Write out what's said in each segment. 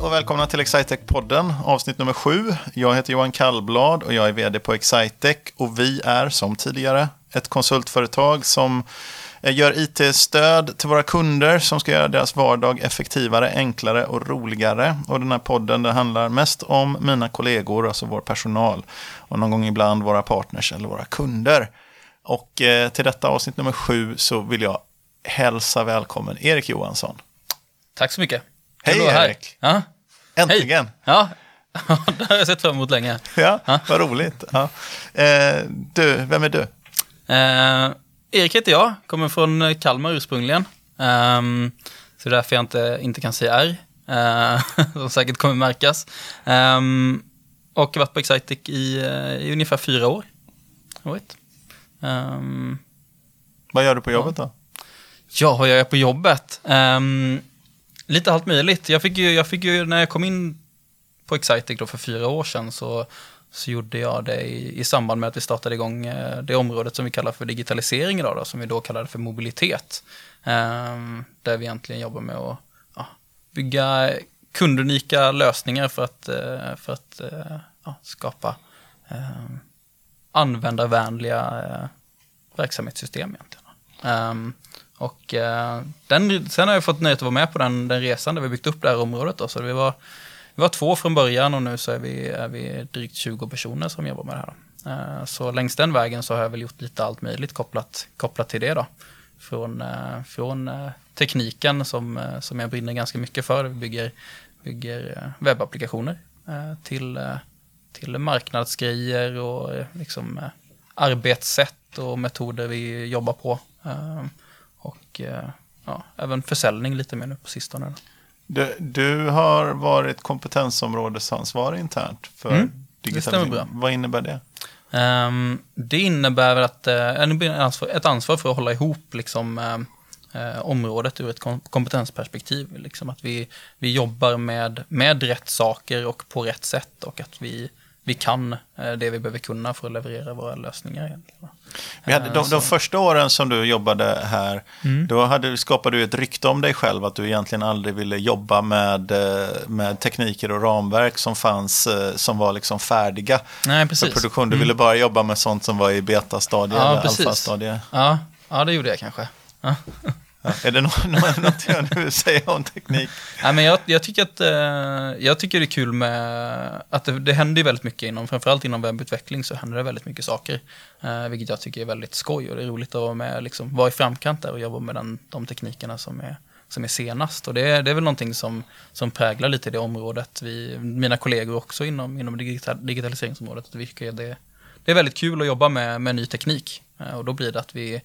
och välkomna till Excitec-podden, avsnitt nummer sju. Jag heter Johan Kallblad och jag är vd på Excitec. Och vi är, som tidigare, ett konsultföretag som eh, gör IT-stöd till våra kunder som ska göra deras vardag effektivare, enklare och roligare. Och den här podden den handlar mest om mina kollegor, alltså vår personal. Och någon gång ibland våra partners eller våra kunder. Och eh, till detta avsnitt nummer sju så vill jag hälsa välkommen Erik Johansson. Tack så mycket. Hej. Erik! Ja, Äntligen! ja. det har jag sett fram emot länge. Ja, vad roligt. Ja. Eh, du, vem är du? Eh, Erik heter jag, kommer från Kalmar ursprungligen. Um, så det är därför jag inte, inte kan säga R, uh, som säkert kommer märkas. Um, och varit på Excitec i, uh, i ungefär fyra år. Right. Um, Vad gör du på jobbet då? Ja, vad gör jag på jobbet? Um, lite allt möjligt. Jag fick, ju, jag fick ju, när jag kom in på Excitec då för fyra år sedan så, så gjorde jag det i, i samband med att vi startade igång eh, det området som vi kallar för digitalisering idag då, som vi då kallade för mobilitet. Ehm, där vi egentligen jobbar med att ja, bygga kundunika lösningar för att, eh, för att eh, ja, skapa ehm, användarvänliga eh, verksamhetssystem egentligen. Um, och eh, den, sen har jag fått nöjet att vara med på den, den resan där vi byggt upp det här området. Då. Så vi var, vi var två från början och nu så är vi, är vi drygt 20 personer som jobbar med det här. Uh, så längs den vägen så har jag väl gjort lite allt möjligt kopplat, kopplat till det. Då. Från, eh, från tekniken som, som jag brinner ganska mycket för. Vi bygger, bygger webbapplikationer till, till marknadsgrejer och liksom, arbetssätt och metoder vi jobbar på. Och ja, även försäljning lite mer nu på sistone. Du, du har varit kompetensområdesansvarig internt för Mm, digitalisering. Vad innebär det? Um, det innebär att uh, ett ansvar för att hålla ihop liksom, uh, området ur ett kom kompetensperspektiv. Liksom att vi, vi jobbar med, med rätt saker och på rätt sätt och att vi, vi kan uh, det vi behöver kunna för att leverera våra lösningar. Egentligen. Vi hade, de, de första åren som du jobbade här, Mm. då hade, skapade du ett rykte om dig själv att du egentligen aldrig ville jobba med, eh, med tekniker och ramverk som fanns, eh, som var liksom färdiga Nej, för precis. produktion. Du ville bara jobba med sånt som var i betastadie Ja, eller alfastadie. Ja, ja, det gjorde jag kanske. Ja. Ja. Är det något, något nu vill säga om teknik? Ja, men jag, jag, tycker att, eh, jag tycker det är kul med att det, det händer ju väldigt mycket inom, framförallt inom webbutveckling så händer det väldigt mycket saker. Eh, vilket jag tycker är väldigt skoj och det är roligt att vara med, liksom, vara i framkant där och jobba med den, de teknikerna som är, som är senast. Och det, är- det är väl någonting som, som präglar lite det området. Vi, mina kollegor också inom, inom digital, digitaliseringsområdet. Att vi tycker det, det är väldigt kul att jobba med, med ny teknik. Eh, och då blir det att vi,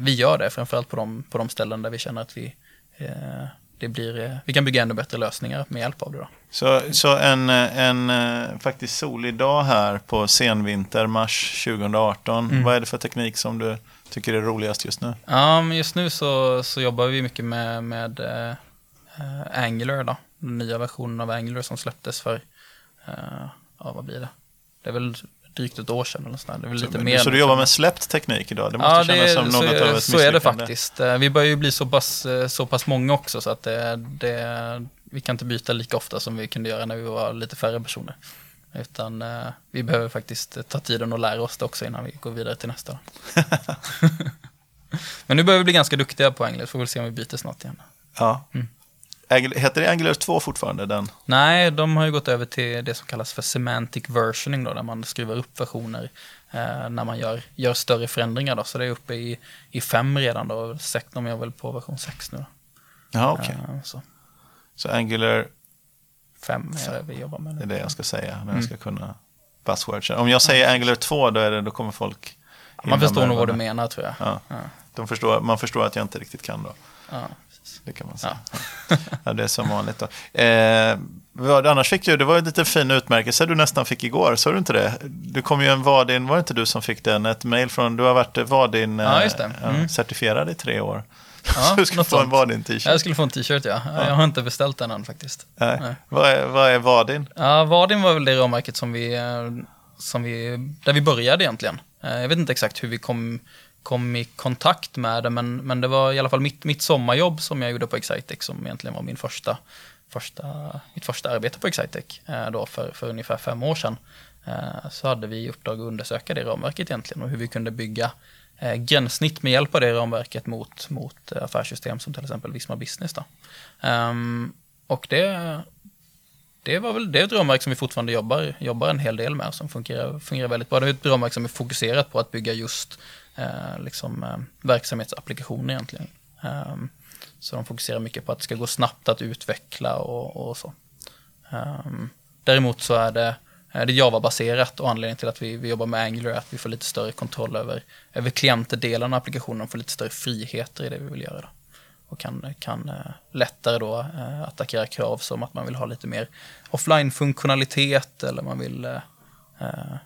vi gör det, framförallt på de, på de ställen där vi känner att vi eh, det blir, eh, vi kan bygga ännu bättre lösningar med hjälp av det. Då. Så, så en, en eh, faktiskt solig dag här på senvinter, mars 2018. Mm. Vad är det för teknik som du tycker är roligast just nu? Ja, men just nu så, så jobbar vi mycket med, med eh, eh, Angular, då. den nya versionen av Angular som släpptes för, eh, ja vad blir det? Det är väl drygt ett år sedan eller sådär. Det är väl lite så mer. så du jobbar med släppt teknik idag? Det måste Ja, kännas som något av är- ett så är det misslyckande. faktiskt. Eh, Vi börjar ju bli så pass, eh, så pass många också så att det, det, vi kan inte byta lika ofta som vi kunde göra när vi var lite färre personer. Utan eh, vi behöver faktiskt ta tiden och lära oss det också innan vi går vidare till nästa. Men nu börjar vi bli ganska duktiga på Angular, får väl se om vi byter snart igen. Ja. Mm. Heter det Angular 2 fortfarande? Den? Nej, de har ju gått över till det som kallas för semantic versioning då, där man skruvar upp versioner eh, när man gör, gör större förändringar då. Så det är uppe i, i fem redan då, Sex- de är väl på version 6 nu då. Ja, okej. Eh, så Så Angular, fem är det vi jobbar med det är nu. det jag ska säga när Mm. jag ska kunna buzzwords. Om jag säger Angular 2, då, är det, då kommer folk... Man förstår nog vad du menar tror jag. Ja, Ja, de förstår, man förstår att jag inte riktigt kan då. ja. Det kan man säga. Ja. det är som vanligt då. Eh, vad, annars fick du, det var en lite fin utmärkelse du nästan fick igår, sa du inte det? Du kom ju en Vadin, var det inte du som fick den? Ett mail från, du har varit Vadin Ja, ja, Mm. certifierad i tre år. Ja, du något få en sånt. Vadin-t-shirt. Jag skulle få en t-shirt ja. Jag har inte beställt den än faktiskt. Nej. Nej. Vad, är, vad är Vadin? Ja, Vadin var väl det råmärket som vi, eh, som vi, där vi började egentligen. Eh, Jag vet inte exakt hur vi kom, kom i kontakt med det, men, men det var i alla fall mitt, mitt sommarjobb som jag gjorde på Excitec som egentligen var min första, första, mitt första arbete på Excitec eh, då för, för ungefär fem år sedan eh, så hade vi i uppdrag att undersöka det ramverket egentligen och hur vi kunde bygga eh, gränssnitt med hjälp av det ramverket mot, mot eh, affärssystem som till exempel Visma Business. Då. Um, och det, det, var väl, det är ett ramverk som vi fortfarande jobbar, jobbar en hel del med som fungerar, fungerar väldigt bra. Det är ett ramverk som är fokuserat på att bygga just eh, liksom, eh, verksamhetsapplikationer egentligen. Ehm, så de fokuserar mycket på att det ska gå snabbt att utveckla och, och så. Ehm, däremot så är det, är det Java-baserat och anledningen till att vi, vi jobbar med Angular är att vi får lite större kontroll över, över klientdelen av applikationen och får lite större friheter i det vi vill göra. Då. Och kan, kan eh, lättare då eh, attackera krav som att man vill ha lite mer offline-funktionalitet eller man vill eh,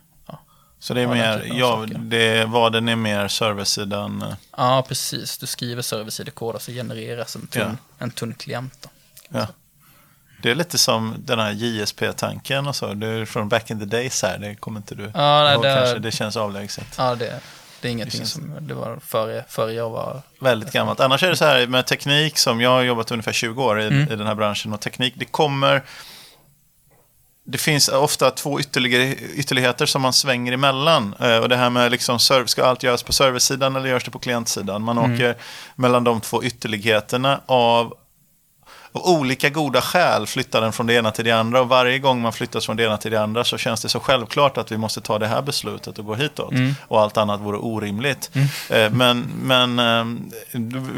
så det är mer, ja, det, vad den är mer serversidan? Eh. Ja, precis. Du skriver serversidekod och så genereras en tunn, ja. en tunn klient. Då, ja. Det är lite som den här JSP-tanken och så. Det är från back in the days här. Det kommer inte du ja, nej, det, kanske. Det känns avlägset. Ja, det, det är ingenting det känns... som det var före, före jag var... Väldigt gammalt. Annars är det så här med teknik som jag har jobbat ungefär 20 år i, mm. i den här branschen. Och teknik, det kommer det finns ofta två ytterligheter som man svänger emellan. Eh, och det här med liksom, ska allt göras på serversidan eller görs det på klientsidan? Man mm. åker mellan de två ytterligheterna av av olika goda skäl flyttar den från det ena till det andra. Och varje gång man flyttas från det ena till det andra så känns det så självklart att vi måste ta det här beslutet och gå hitåt. Mm. Och allt annat vore orimligt. Mm. Eh, men, men eh,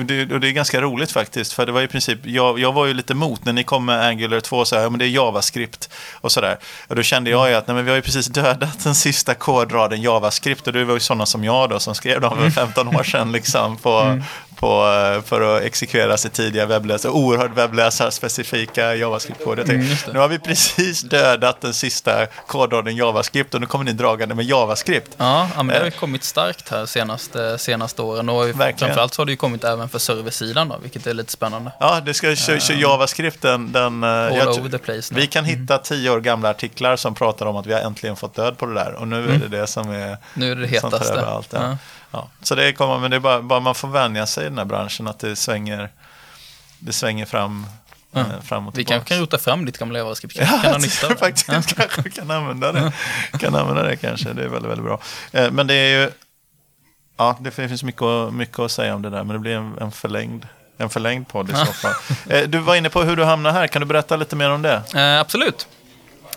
det, det är ganska roligt faktiskt. För det var i princip, jag, jag var ju lite mot när ni kom med Angular 2, så här, ja, men det är JavaScript och sådär. Och då kände jag ju att nej, men vi har ju precis dödat den sista kodraden JavaScript. Och det var ju sådana som jag då som skrev dem för 15 år sedan liksom, på, mm på, eh, för att exekvera sitt tidiga webbläsare, oerhört webbläsarspecifika JavaScript-koder. Mm, nu har vi precis dödat den sista kodraden JavaScript och nu kommer ni dragande med JavaScript. Ja, ja men det har ju eh. kommit starkt här senaste, senaste åren och Verkligen. framförallt så har det ju kommit även för serversidan då, vilket är lite spännande. Ja, det ska köra uh, JavaScript. Den, den, all jag, over the place. Nu. Vi kan hitta mm. tio år gamla artiklar som pratar om att vi har äntligen fått död på det där och nu mm. är det det som är... Nu är det det hetaste. Allt, ja. Ja. Ja, så det kommer, men det är bara, bara, man får vänja sig i den här branschen att det svänger, det svänger fram, ja. eh, fram och Vi kanske kan rota fram ditt gamla JavaScript. Ja, kan nytta faktiskt ja. kanske kan använda det. kan använda det kanske, det är väldigt, väldigt bra. Eh, men det är ju, ja, det finns mycket, mycket att säga om det där, men det blir en, en förlängd en förlängd podd i så fall. Eh, du var inne på hur du hamnade här, kan du berätta lite mer om det? Eh, absolut.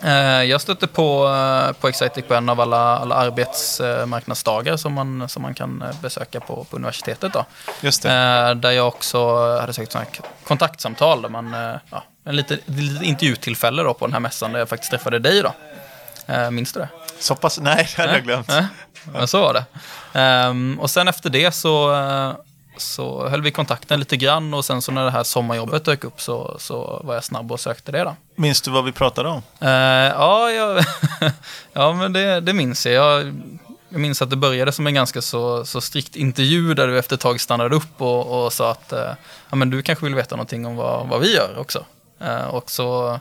Eh, jag stötte på, eh, på Excitec på en av alla, alla arbetsmarknadsdagar som man, som man kan eh, besöka på, på universitetet. Då. Just det. Där jag också hade sökt sådana kontaktsamtal, där man, ja, en liten, lite intervjutillfälle då på den här mässan där jag faktiskt träffade dig. Då. Minns du det? Så pass? Nej, det hade jag glömt. Men så var det. Ehm, och sen efter det så så höll vi kontakten lite grann och sen så när det här sommarjobbet dök upp så, så var jag snabb och sökte det. Då. Minns du vad vi pratade om? Uh, ja, jag, ja, men det, det minns jag. jag. jag. minns att det började som en ganska så, så strikt intervju där du efter ett tag stannade upp och, och sa att uh, ja, men du kanske vill veta någonting om vad, vad vi gör också. Uh, och så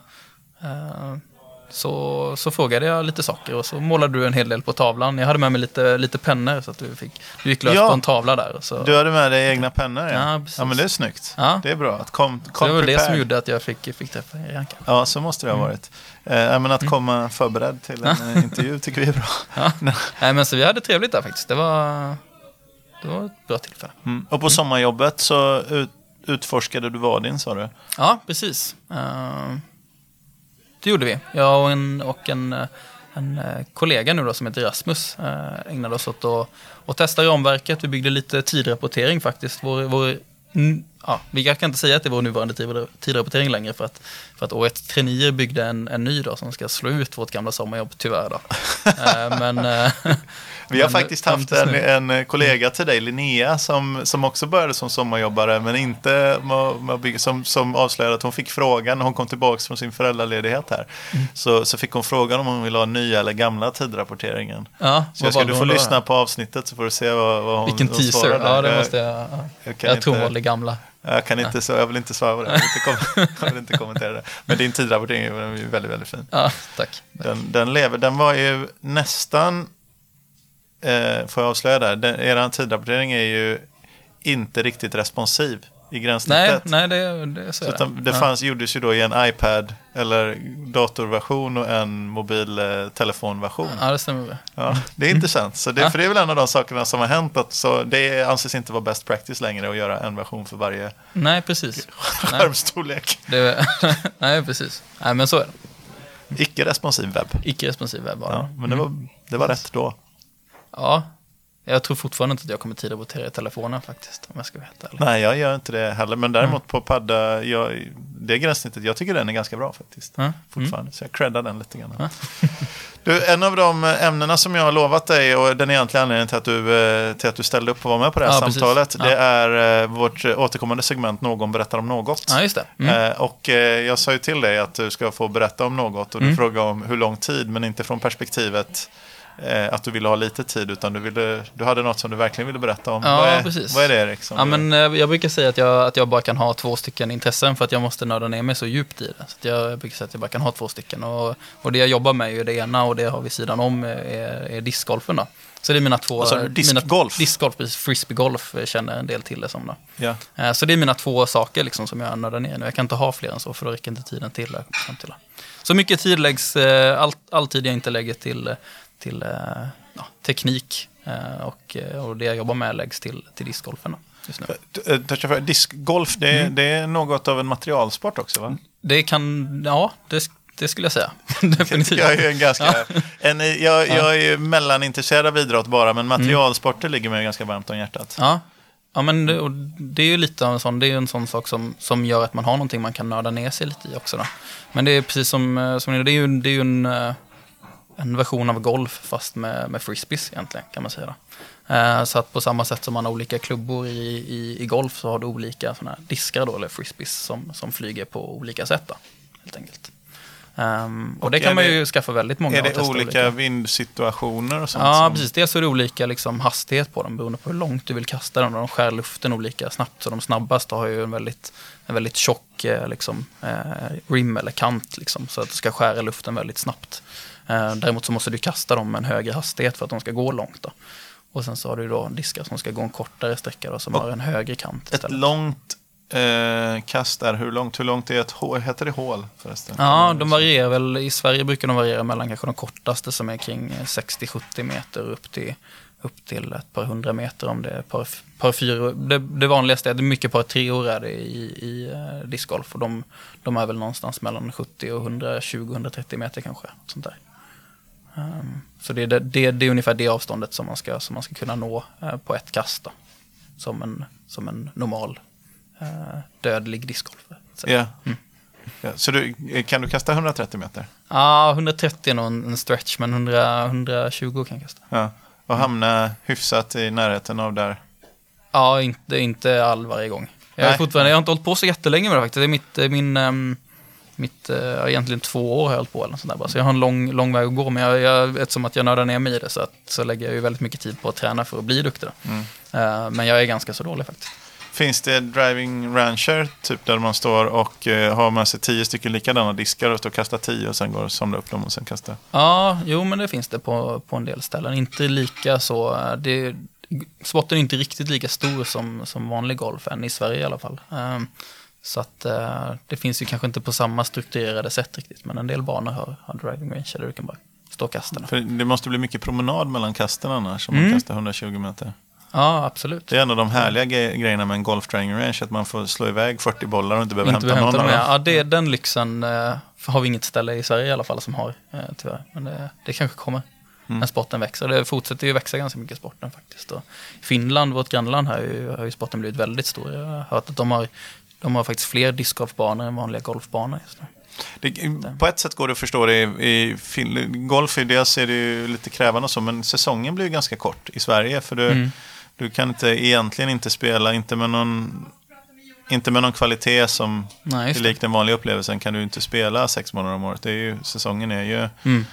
så, så frågade jag lite saker och så målade du en hel del på tavlan. Jag hade med mig lite, lite pennor så att du, fick, du gick lös ja, på en tavla där. Så. Du hade med dig egna pennor? Ja, ja, ja men det är snyggt. Ja. Det är bra. Att kom, kom det var prepared. det som gjorde att jag fick, fick träffa er. Ja, så måste det ha mm. varit. Mm. Eh, men att mm. komma förberedd till en eh, intervju tycker vi är bra. Nej, men så vi hade trevligt där faktiskt. Det var, det var ett bra tillfälle. Mm. Och på sommarjobbet så ut, utforskade du Vadin sa du? Ja, precis. Uh, det gjorde vi. Jag och en, och en, en eh, kollega nu då som heter Rasmus eh, ägnade oss åt att, att testa ramverket. Vi byggde lite tidrapportering faktiskt. Vår, vår, ja, vi kan inte säga att det är vår nuvarande tidrapportering längre för att, för att året traineer byggde en, en ny då som ska slå ut vårt gamla sommarjobb tyvärr. Då. Eh, men vi har men, faktiskt haft en, en, kollega till dig, Linnea, som, som också började som sommarjobbare, men inte med, som, som avslöjade att hon fick frågan när hon kom tillbaka från sin föräldraledighet här. Mm. Så, så fick hon frågan om hon ville ha nya eller gamla tidrapporteringen. Ja, så jag ska, du får lyssna på avsnittet så får du se vad, vad hon Vilken teaser, svarade. ja det måste jag. Jag, jag, jag tror hon var det gamla. Jag, kan inte, så, jag vill inte svara på det, jag vill inte, jag vill inte kommentera det. Men din tidrapportering är väldigt, väldigt fin. Ja, tack. Den, den, lever, den var ju nästan eh, får jag avslöja där, den, er tidrapportering är ju inte riktigt responsiv. i Nej, gränssnittet. nej det, det är så. Så det Ja. fanns, gjordes ju då i en iPad eller datorversion och en mobiltelefonversion. Ja, det stämmer. Ja, det är intressant. Så det, Ja. För det är väl en av de sakerna som har hänt. Att så det anses inte vara best practice längre att göra en version för varje Nej, precis. Nej, skärmstorlek. det, nej, precis. Nej, men så är det. Icke-responsiv webb. Icke-responsiv webb bara. Ja, men det var, det var rätt då. Ja, jag tror fortfarande inte att jag kommer tid att votera i telefonen faktiskt, om jag ska helt ärlig. Nej, jag gör inte det heller. Men däremot Mm. på padda, jag, det gränssnittet, jag tycker den är ganska bra faktiskt. Ja, Fortfarande, så jag creddar den lite grann. Ja. Du, en av de ämnena som jag har lovat dig och den egentliga anledningen till att du, eh, till att du ställde upp och var med på det här Ja, samtalet, Ja. det är eh, vårt återkommande segment Någon berättar om något. Ja, just det. Mm. Eh, Och jag sa ju till dig att du ska få berätta om något och du Mm. frågade om hur lång tid, men inte från perspektivet eh, att du ville ha lite tid, utan du, ville, du hade något som du verkligen ville berätta om. Ja, vad, är, precis. vad är det Erik? Ja, men eh, jag brukar säga att jag, att jag bara kan ha två stycken intressen för att jag måste nörda ner mig så djupt i det. Så jag, jag brukar säga att jag bara kan ha två stycken. Och, och det jag jobbar med är ju det ena och det jag har vid sidan om är, är discgolfen då. Så det är mina två... Mina- Diskgolf? Discgolf, precis. Frisbeegolf eh, känner en del till det som då. Eh, Så det är mina två saker liksom som jag nördar ner nu. Jag kan inte ha fler än så för då räcker inte tiden till. där, fram till. Så mycket tid läggs, eh, all, all tid jag inte lägger till, till eh, ja, teknik eh, och, eh, och det jag jobbar med läggs till, till discgolfen då, just nu. Toucha för- Diskgolf, det, Mm. det är något av en materialsport också va? Det kan, ja, det, det skulle jag säga. Definitivt. Jag är en ganska, en, jag, jag är mellanintresserad av idrott bara, men materialsporter ligger mig ganska varmt om hjärtat. Ja, ja men det, och det är ju lite av en sån, det är en sån sak som, som gör att man har någonting man kan nörda ner sig lite i också. Då. Men det är precis som, som det är ju, det är ju en, en version av golf fast med, med frisbees egentligen kan man säga. Eh, Så att på samma sätt som man har olika klubbor i, i, i golf så har du olika såna diskar då, eller frisbees som, som flyger på olika sätt. Då, helt enkelt. Ehm, och, Och det kan man det- ju skaffa väldigt många Är det testa olika vindsituationer och sånt? Ja, som- precis. Dels är det olika liksom, hastighet på dem beroende på hur långt du vill kasta dem. De skär luften olika snabbt. Så de snabbaste har ju en väldigt, en väldigt tjock eh, liksom, eh, rim eller kant. Liksom, så att du ska skära luften väldigt snabbt. Eh, däremot så måste du kasta dem med en högre hastighet för att de ska gå långt. Då. Och sen så har du då diskar som ska gå en kortare sträcka då, som Och har en högre kant Ett istället. långt eh, kast är hur långt? Hur långt är ett hål? Heter det hål förresten? Ja, de varierar väl. I Sverige brukar de variera mellan kanske de kortaste som är kring eh, 60-70 meter upp till, upp till ett par hundra meter om det är par, par fyra. Det, det vanligaste är, det mycket par treor är det i, i eh, discgolf och de, de är väl någonstans mellan 70 och 120-130 meter kanske. Sånt där. Ehm, så det, är det, det, är ungefär det avståndet som man ska, som man ska kunna nå eh, på ett kast. Då, som, en, som en normal eh, dödlig discgolf. Ja. Mm. ja. Så du, kan du kasta 130 meter? Ja, 130 är nog en stretch, men 100, 120 kan jag kasta. Ja. Och hamna hyfsat i närheten av där? Ja, inte, inte all varje gång. Jag, är fortfarande, jag har inte hållit på så jättelänge med det faktiskt. Det är mitt, eh, min, ehm, mitt eh, egentligen två år har jag hållit på eller sånt där bara. Så jag har en lång, lång väg att gå. Men jag, jag, eftersom att jag nördar ner mig i det så, att, så lägger jag ju väldigt mycket tid på att träna för att bli duktig. Mm. Eh, men jag är ganska så dålig faktiskt. Finns det driving rancher, typ där man står och eh, har med sig tio stycken likadana diskar och står och kastar tio och sen går och samlar upp dem och sen kastar? Ja, jo men det finns det på, på en del ställen. Inte lika så, eh, det, sporten är inte riktigt lika stor som, som vanlig golf, än i Sverige i alla fall. Ehm, Så att eh, det finns ju kanske inte på samma strukturerade sätt riktigt, men en del banor har, har driving range där du kan bara stå. Då. För det måste bli mycket promenad mellan kasten annars om man Mm. kastar 120 meter. Ja, absolut. Det är en av de härliga ge- grejerna med en golf driving range, att man får slå iväg 40 bollar och inte behöver Inte hämta någon dem, ja. det, den lyxen eh, har vi inget ställe i Sverige i alla fall som har, eh, tyvärr. Men det, det kanske kommer Mm. när sporten växer. Det fortsätter ju växa ganska mycket sporten faktiskt. Och Finland, vårt grannland här, har ju sporten blivit väldigt stor. Jag har hört att de har, de har faktiskt fler discgolfbanor än vanliga golfbanor just nu. Det, på ett sätt går det att förstå det i, i golf. I dels är det ju lite krävande och så, men säsongen blir ju ganska kort i Sverige. För du, Mm. du kan inte, egentligen inte spela, inte med någon, inte med någon kvalitet som Nej, är lik den vanliga upplevelsen kan du inte spela sex månader om året. Det är ju, säsongen är ju, Mm.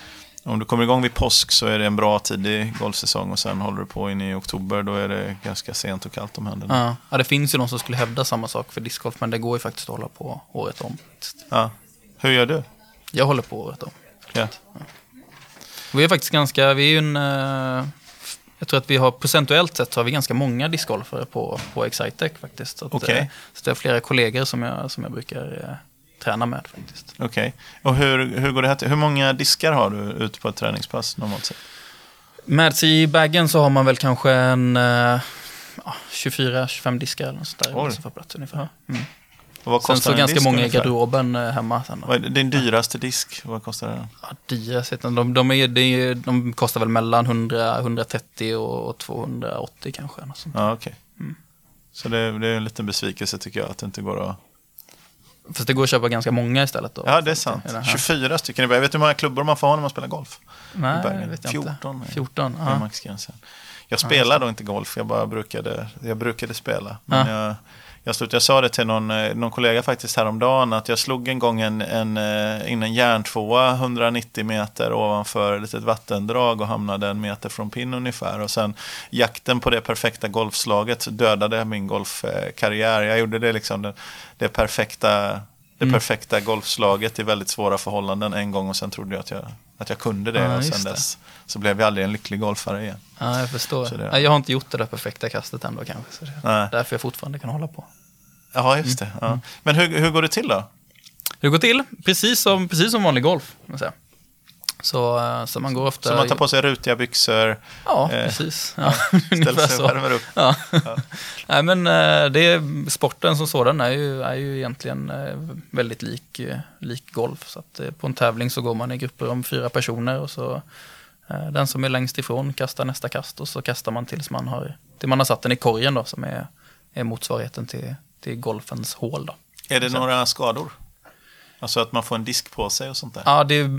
Om du kommer igång vid påsk så är det en bra tidig golfsäsong och sen håller du på in i oktober, då är det ganska sent och kallt om händerna. Ja. ja, det finns ju de som skulle hävda samma sak för discgolf, men det går ju faktiskt att hålla på året om. Ja. Hur gör du? Jag håller på året om. Ja. Vi är faktiskt ganska, vi är ju en, eh, Jag tror att vi har procentuellt sett så har vi ganska många discgolfare på, på Excitec faktiskt. Så, att, Okej. eh, så det är flera kollegor som jag, som jag brukar eh, träna med faktiskt. Okej. Och hur, hur går det här till? Hur många diskar har du ute på ett träningspass normalt sett? Med sig i bagen så har man väl kanske en eh, ja, 24-25 diskar eller något sånt där. Oj. Ungefär. Mm. Och vad Sen så en ganska disk många i garderoben eh, hemma. Sen. Vad är din dyraste disk? Vad kostar den? Ja, den. de, de, är, är, de kostar väl mellan 100, 130 och 280 kanske. Något sånt. Ja, okej. Mm. Så det, det är en liten besvikelse tycker jag att det inte går att... Fast det går att köpa ganska många istället. Då, Ja, det är sant. I här. 24 stycken. Jag vet du hur många klubbor man får ha när man spelar golf? Nej, i det vet jag 14 inte. är- 14, Det är maxgränsen. Jag spelar då inte golf, jag bara brukade, jag brukade spela. Men jag, jag, slutade, jag sa det till någon, eh, någon kollega faktiskt häromdagen, att jag slog en gång en, en, eh, in en järntvåa 190 meter ovanför ett litet vattendrag och hamnade en meter från pinn ungefär. Och sen jakten på det perfekta golfslaget dödade min golfkarriär. Jag gjorde det liksom det, det perfekta det Mm. perfekta golfslaget i väldigt svåra förhållanden en gång och sen trodde jag att jag, att jag kunde det. Ja, och sen det. dess så blev jag aldrig en lycklig golfare igen. Ja, jag förstår. Det- Nej, Jag har inte gjort det där perfekta kastet ändå kanske. Så det är Nej. därför jag fortfarande kan hålla på. Ja, just det. Mm. Ja. Men hur, hur går det till då? Det går till precis som, precis som vanlig golf. Så, eh, så man går ofta... Så man tar på sig rutiga byxor, Ja, eh, precis. Ja, ställer sig och värmer upp. Ja. Nej, men eh, det är, sporten som sådan är ju, är ju egentligen väldigt lik, lik golf. Så att på en tävling så går man i grupper om fyra personer och så den som är längst ifrån kastar nästa kast och så kastar man tills man har, till man har satt den i korgen då som är, är motsvarigheten till, till golfens hål då. Är det några skador? Alltså att man får en disk på sig och sånt där? Ja, det,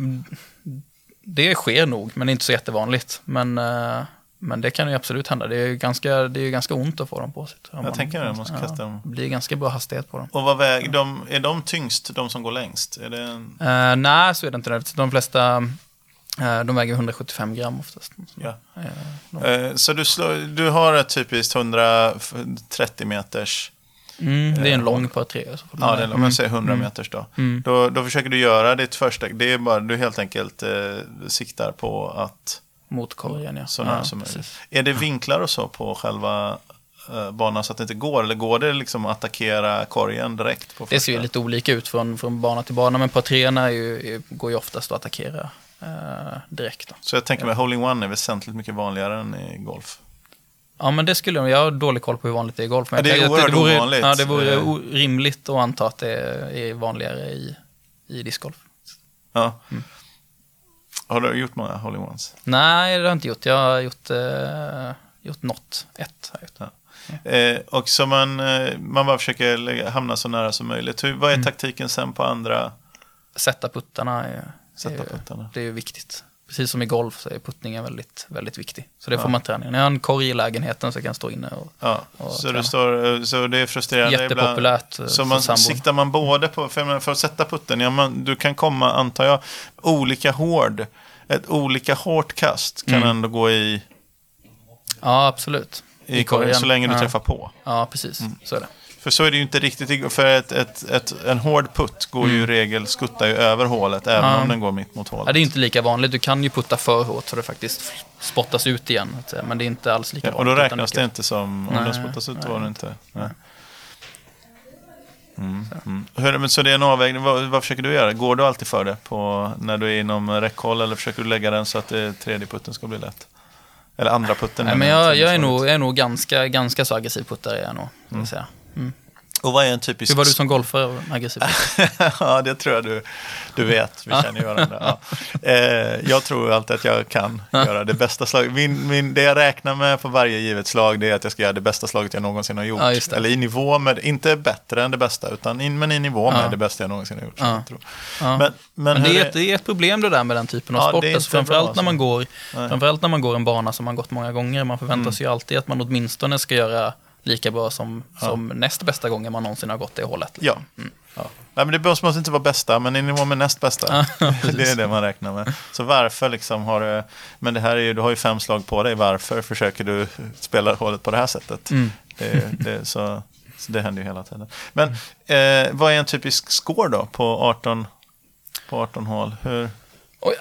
det sker nog, men inte så jättevanligt. Men, eh, men det kan ju absolut hända. Det är ju ganska, det är ganska ont att få dem på sig. Jag man- tänker det, man måste kasta dem. Det blir ganska bra hastighet på dem. Och vad väger de? Är de tyngst, de som går längst? Är det en... Uh, nej, så är det inte. Det. De flesta eh, de väger 175 gram oftast. Ja. Eh, de, Så du, slår, du har ett typiskt 130 meters, mm, det är en lång par tre. Så får ja, det, om jag säger 100 meters då. Mm. då. Då försöker du göra ditt första, det är bara, du helt enkelt eh, siktar på att Mot korgen, ja. så ja, som precis. Är det vinklar och så på själva eh, banan så att det inte går? Eller går det liksom att attackera korgen direkt? På Det ser ju lite olika ut från, från bana till bana, men par treorna är är, går ju oftast att attackera eh, direkt. Då. Så jag tänker mig holding one är väsentligt mycket vanligare än i golf. Ja, men det skulle jag, jag har dålig koll på hur vanligt det är i golf. Men Ja, det är oerhört att vore, ovanligt. Ja, det vore Eh. rimligt att anta att det är vanligare i, i discgolf. Ja. Mm. Har du gjort många holding ones? Nej, det har jag inte gjort. Jag har gjort, eh, gjort något. Ett har jag gjort. Eh, och så man, eh, man bara försöker lägga, hamna så nära som möjligt. Hur, vad är Mm. taktiken sen på andra Sätta puttarna är, sätta är, puttarna? det är viktigt. Precis som i golf så är puttningen väldigt, väldigt viktig. Så det Ja. får man träna. När jag har en korg i lägenheten så kan jag stå inne och Ja, och så, träna. det står, så det är frustrerande Jättepopulärt eh, Så man, sambon. siktar man både på, för, menar, för att sätta putten, ja, man, du kan komma, antar jag, olika hård, ett olika hårt kast kan Mm. ändå gå i, Ja, absolut. i korgen så länge du ja. träffar på. Ja, precis. Mm. Så är det. För så är det ju inte riktigt, för ett, ett, ett, en hård putt går ju i regel, skuttar ju över hålet, även Mm. Ja. om den går mitt mot hålet. Ja, det är inte lika vanligt. Du kan ju putta för hårt så det faktiskt spottas ut igen. så. Men det är inte alls lika Ja, och då vanligt. räknas det inte som, om Nej, den spottas ut nej. var det inte. Nej. Mm, mm. Hur, men så det är en avvägning, vad, vad försöker du göra? Går du alltid för det på, när du är inom räckhåll eller försöker du lägga den så att det, tredje putten ska bli lätt? Eller andra putten? Nej, men jag, jag, är nog, jag är nog ganska, ganska så aggressiv puttare. Är jag nog, jag säga. Mm. Och vad är en typisk... Hur var du som golfare aggressiv? ja, det tror jag du, du vet. Vi känner ju varandra. Ja. Eh, jag tror alltid att jag kan göra det bästa slaget. Min, min, det jag räknar med på varje givet slag det är att jag ska göra det bästa slaget jag någonsin har gjort. Ja. Eller i nivå med, inte bättre än det bästa, utan in, men i nivå med Ja. det bästa jag någonsin har gjort. jag tror. Men, men, Men det är, ett, det är ett problem det där med den typen av Ja, sport. Alltså, bra, framförallt, när man går, Nej. framförallt när man går en bana som man gått många gånger. Man förväntar Mm. sig ju alltid att man åtminstone ska göra lika bra som, som näst bästa gången man någonsin har gått det hållet. Ja. liksom. ja. Nej, men det måste inte vara bästa, men i nivå med näst bästa. Ja, det är det man räknar med. Så varför liksom har du... Men det här är ju, du har ju fem slag på dig. Varför försöker du spela hålet på det här sättet? Mm. Det, det, så, så det händer ju hela tiden. Men eh, vad är en typisk score då på 18, på 18 hål? Hur, ja,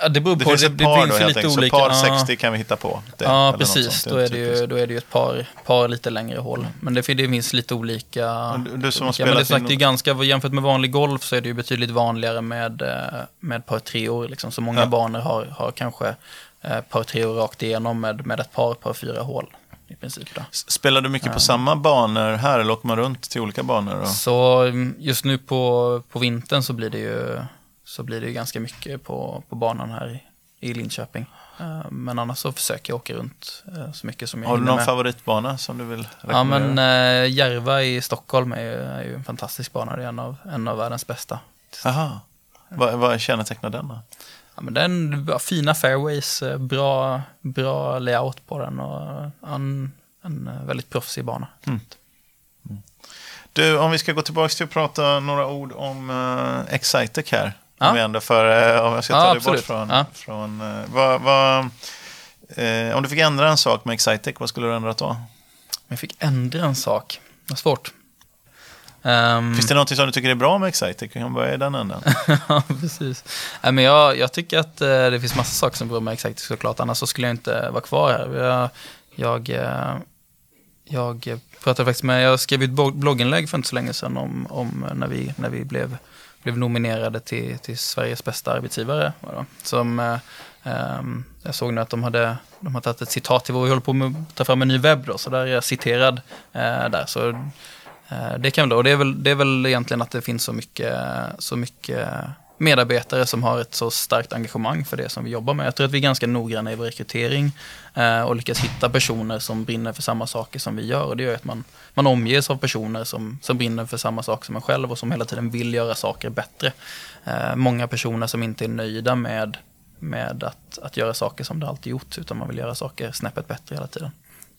det beror Det på, finns det, det par då ju helt lite olika. Så par ja. 60 kan vi hitta på. Det, Ja, precis. Då är, det ju, då är det ju ett par, par lite längre hål. Men det, det finns lite olika. Du- du som har. Men det sagt, det är ganska, jämfört med vanlig golf så är det ju betydligt vanligare med, eh, med par treor. Liksom. Så många Ja. banor har, har kanske eh, par treor rakt igenom med, med ett par, par fyra hål. I princip. Då. Spelar du mycket på samma banor här eller åker man runt till olika banor? Och... Så mm, just nu på, på vintern så blir det ju, så blir det ju ganska mycket på, på banan här i, i Linköping. Eh, Men annars så försöker jag åka runt eh, så mycket som jag Har du någon med. favoritbana som du vill Ja rekommendera? men eh, Järva i Stockholm är ju, är ju en fantastisk bana. Det är en av, en av världens bästa. Aha. Vad, vad kännetecknar den då? Ja, men den fina fairways, bra, bra layout på den och en, en väldigt proffsig bana. Du, om vi ska gå tillbaka till att prata några ord om uh, Excitec här. Ja. Om, vi ändå för, eh, om jag ska ta Ja, bort absolut. från... Ja. från eh, vad, vad, eh, om du fick ändra en sak med Excitec, vad skulle du ändra då? Men jag fick ändra en sak. Var svårt. Ehm, Finns det något som du tycker är bra med Excitec? Vi kan börja i den änden. ja, precis. Nej, men jag, jag tycker att eh, det finns massa saker som beror med Exactic såklart, annars så skulle jag inte vara kvar här. Jag, jag, eh, jag pratade faktiskt med, jag skrev ett blogg- blogginlägg för inte så länge sedan om, om när vi, när vi blev, blev nominerade till, till Sveriges bästa arbetsgivare. Då. Som, eh, ehm, jag såg nu att de hade, de hade tagit ett citat till vår, vi håller på med att ta fram en ny webb då, så där är jag citerad eh, där. Så Eh, Det kan väl, och det är väl, det är väl egentligen att det finns så mycket, så mycket medarbetare som har ett så starkt engagemang för det som vi jobbar med. Jag tror att vi är ganska noggranna i vår rekrytering eh, och lyckas hitta personer som brinner för samma saker som vi gör. Och det gör att man, man omges av personer som, som brinner för samma sak som en själv och som hela tiden vill göra saker bättre. Eh, Många personer som inte är nöjda med, med att, att göra saker som det alltid gjort, utan man vill göra saker snäppet bättre hela tiden.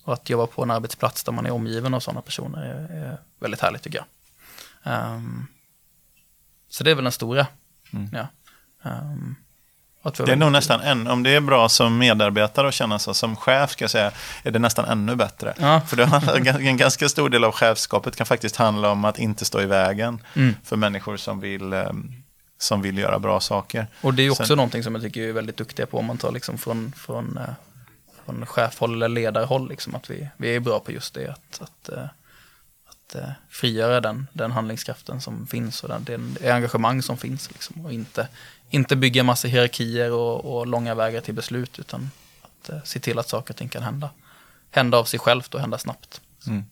Och att jobba på en arbetsplats där man är omgiven av sådana personer är, är väldigt härligt tycker jag. Um, så det är väl den stora. Mm. Ja. Ehm, har Det är nog nästan en, om det är bra som medarbetare att känna så, som chef ska jag säga, är det nästan ännu bättre. Ja. För det handlar, en ganska stor del av chefskapet kan faktiskt handla om att inte stå i vägen Mm. för människor som vill, eh, som vill göra bra saker. Och det är också Sen- någonting som jag tycker är väldigt duktiga på om man tar liksom från, från, eh, från chefhåll eller ledarhåll. Liksom, att vi, vi är bra på just det. Att, att, eh, att eh, frigöra den, den handlingskraften som finns och den, den det engagemang som finns. Liksom, och inte, inte bygga massa hierarkier och, och långa vägar till beslut utan att eh, se till att saker och ting kan hända. Hända av sig självt och hända snabbt. Mm.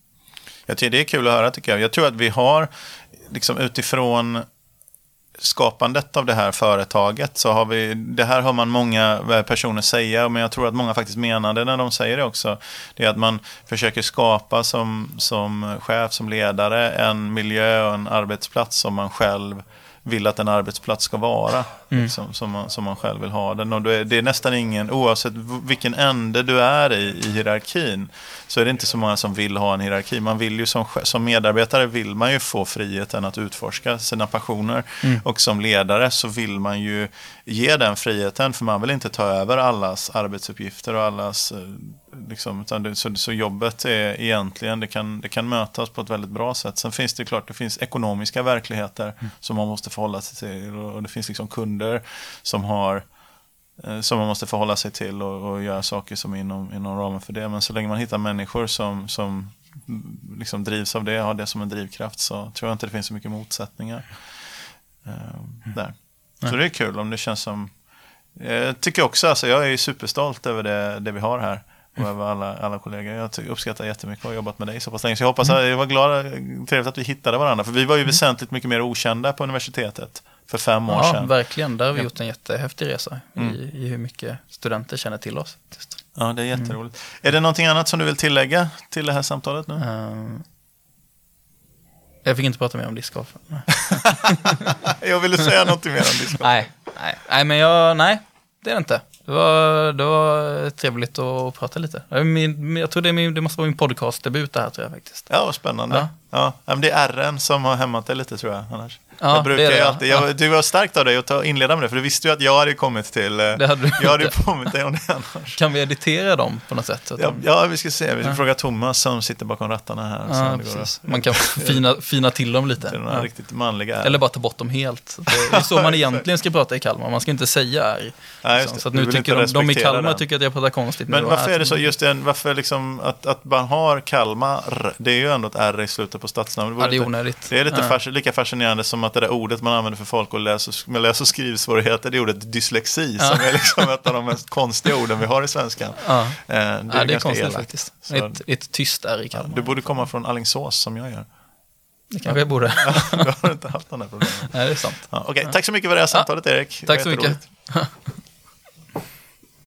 Jag tycker det är kul att höra tycker jag. Jag tror att vi har, liksom utifrån skapandet av det här företaget så har vi, det här hör man många eh, personer säga, men jag tror att många faktiskt menar det när de säger det också. Det är att man försöker skapa som, som chef, som ledare, en miljö och en arbetsplats som man själv vill att en arbetsplats ska vara. Liksom, som, man, som man själv vill ha den. Och är, det är nästan ingen, oavsett vilken ände du är i, i hierarkin, så är det inte så många som vill ha en hierarki. Man vill ju som, som medarbetare vill man ju få friheten att utforska sina passioner. Och som ledare så vill man ju ge den friheten, för man vill inte ta över allas arbetsuppgifter och allas... eh, Liksom, det, så, så jobbet är egentligen, det kan, det kan mötas på ett väldigt bra sätt. Sen finns det klart, det finns ekonomiska verkligheter som man måste förhålla sig till. Och, det finns liksom kunder som har eh, som man måste förhålla sig till och, och göra saker som är inom, inom ramen för det. Men så länge man hittar människor som, som mm, liksom drivs av det, har det som en drivkraft, så tror jag inte det finns så mycket motsättningar eh, där. Så det är kul om det känns som... Jag tycker också, alltså, jag är superstolt över det, det vi har här. Och över alla, alla kollegor. Jag uppskattar jättemycket att ha jobbat med dig så pass länge. Så jag hoppas att jag var glad, trevligt att vi hittade varandra. För vi var ju väsentligt mycket mer okända på universitetet för fem år Ja, sedan. verkligen. Där har vi Ja. gjort en jättehäftig resa Mm. i, i hur mycket studenter känner till oss. Ja, det är jätteroligt. Är det någonting annat som du vill tillägga till det här samtalet nu? Ehm, jag fick inte prata mer om discgolf. Jag ville säga någonting mer om disco. nej, nej, nej, men jag, nej, det är det inte. Det var, det var trevligt att prata lite. Min, jag tror det, min, det måste vara min podcastdebut det här tror jag faktiskt. Ja, vad spännande. Ja. Ja. men det är RN som har hämmat dig lite tror jag. Annars. Ja, jag brukar det det, ju ja. alltid, jag, Du var starkt av dig att ta, inleda med det, för du visste ju att jag hade kommit till... eh, Det hade du jag hade ju påmint dig om det annars. Kan vi editera dem på något sätt? Ja, de- ja, vi ska se. Vi ska fråga Thomas som sitter bakom rattarna här. det att- Man kan fina, fina till dem lite. Det Ja. riktigt manliga. Eller bara ta bort dem helt. Det är så man egentligen ska prata i Kalmar. Man ska inte säga är. Just Så, det. att nu tycker de, de i Kalmar den. tycker att jag pratar konstigt. Men varför är det så, just den, varför liksom att, att man har Kalmar, det är ju ändå ett R i slutet på stadsnamnet. Ja, det är onödigt. Det är lite lika fascinerande som att det där ordet man använder för folk och läs med läs och skrivsvårigheter, det är ordet dyslexi, Ja. som är liksom ett av de mest konstiga orden vi har i svenskan. Ja. Eh, det är, Ja, det är konstigt elakt. faktiskt. Så, Ett, ett tyst är i ja, Kalmar. du borde komma från Alingsås som jag gör. Det kanske jag borde. du har inte haft de där problemen. Nej, det är sant. Ja, Okej, tack så mycket för det här samtalet Erik. Tack så mycket.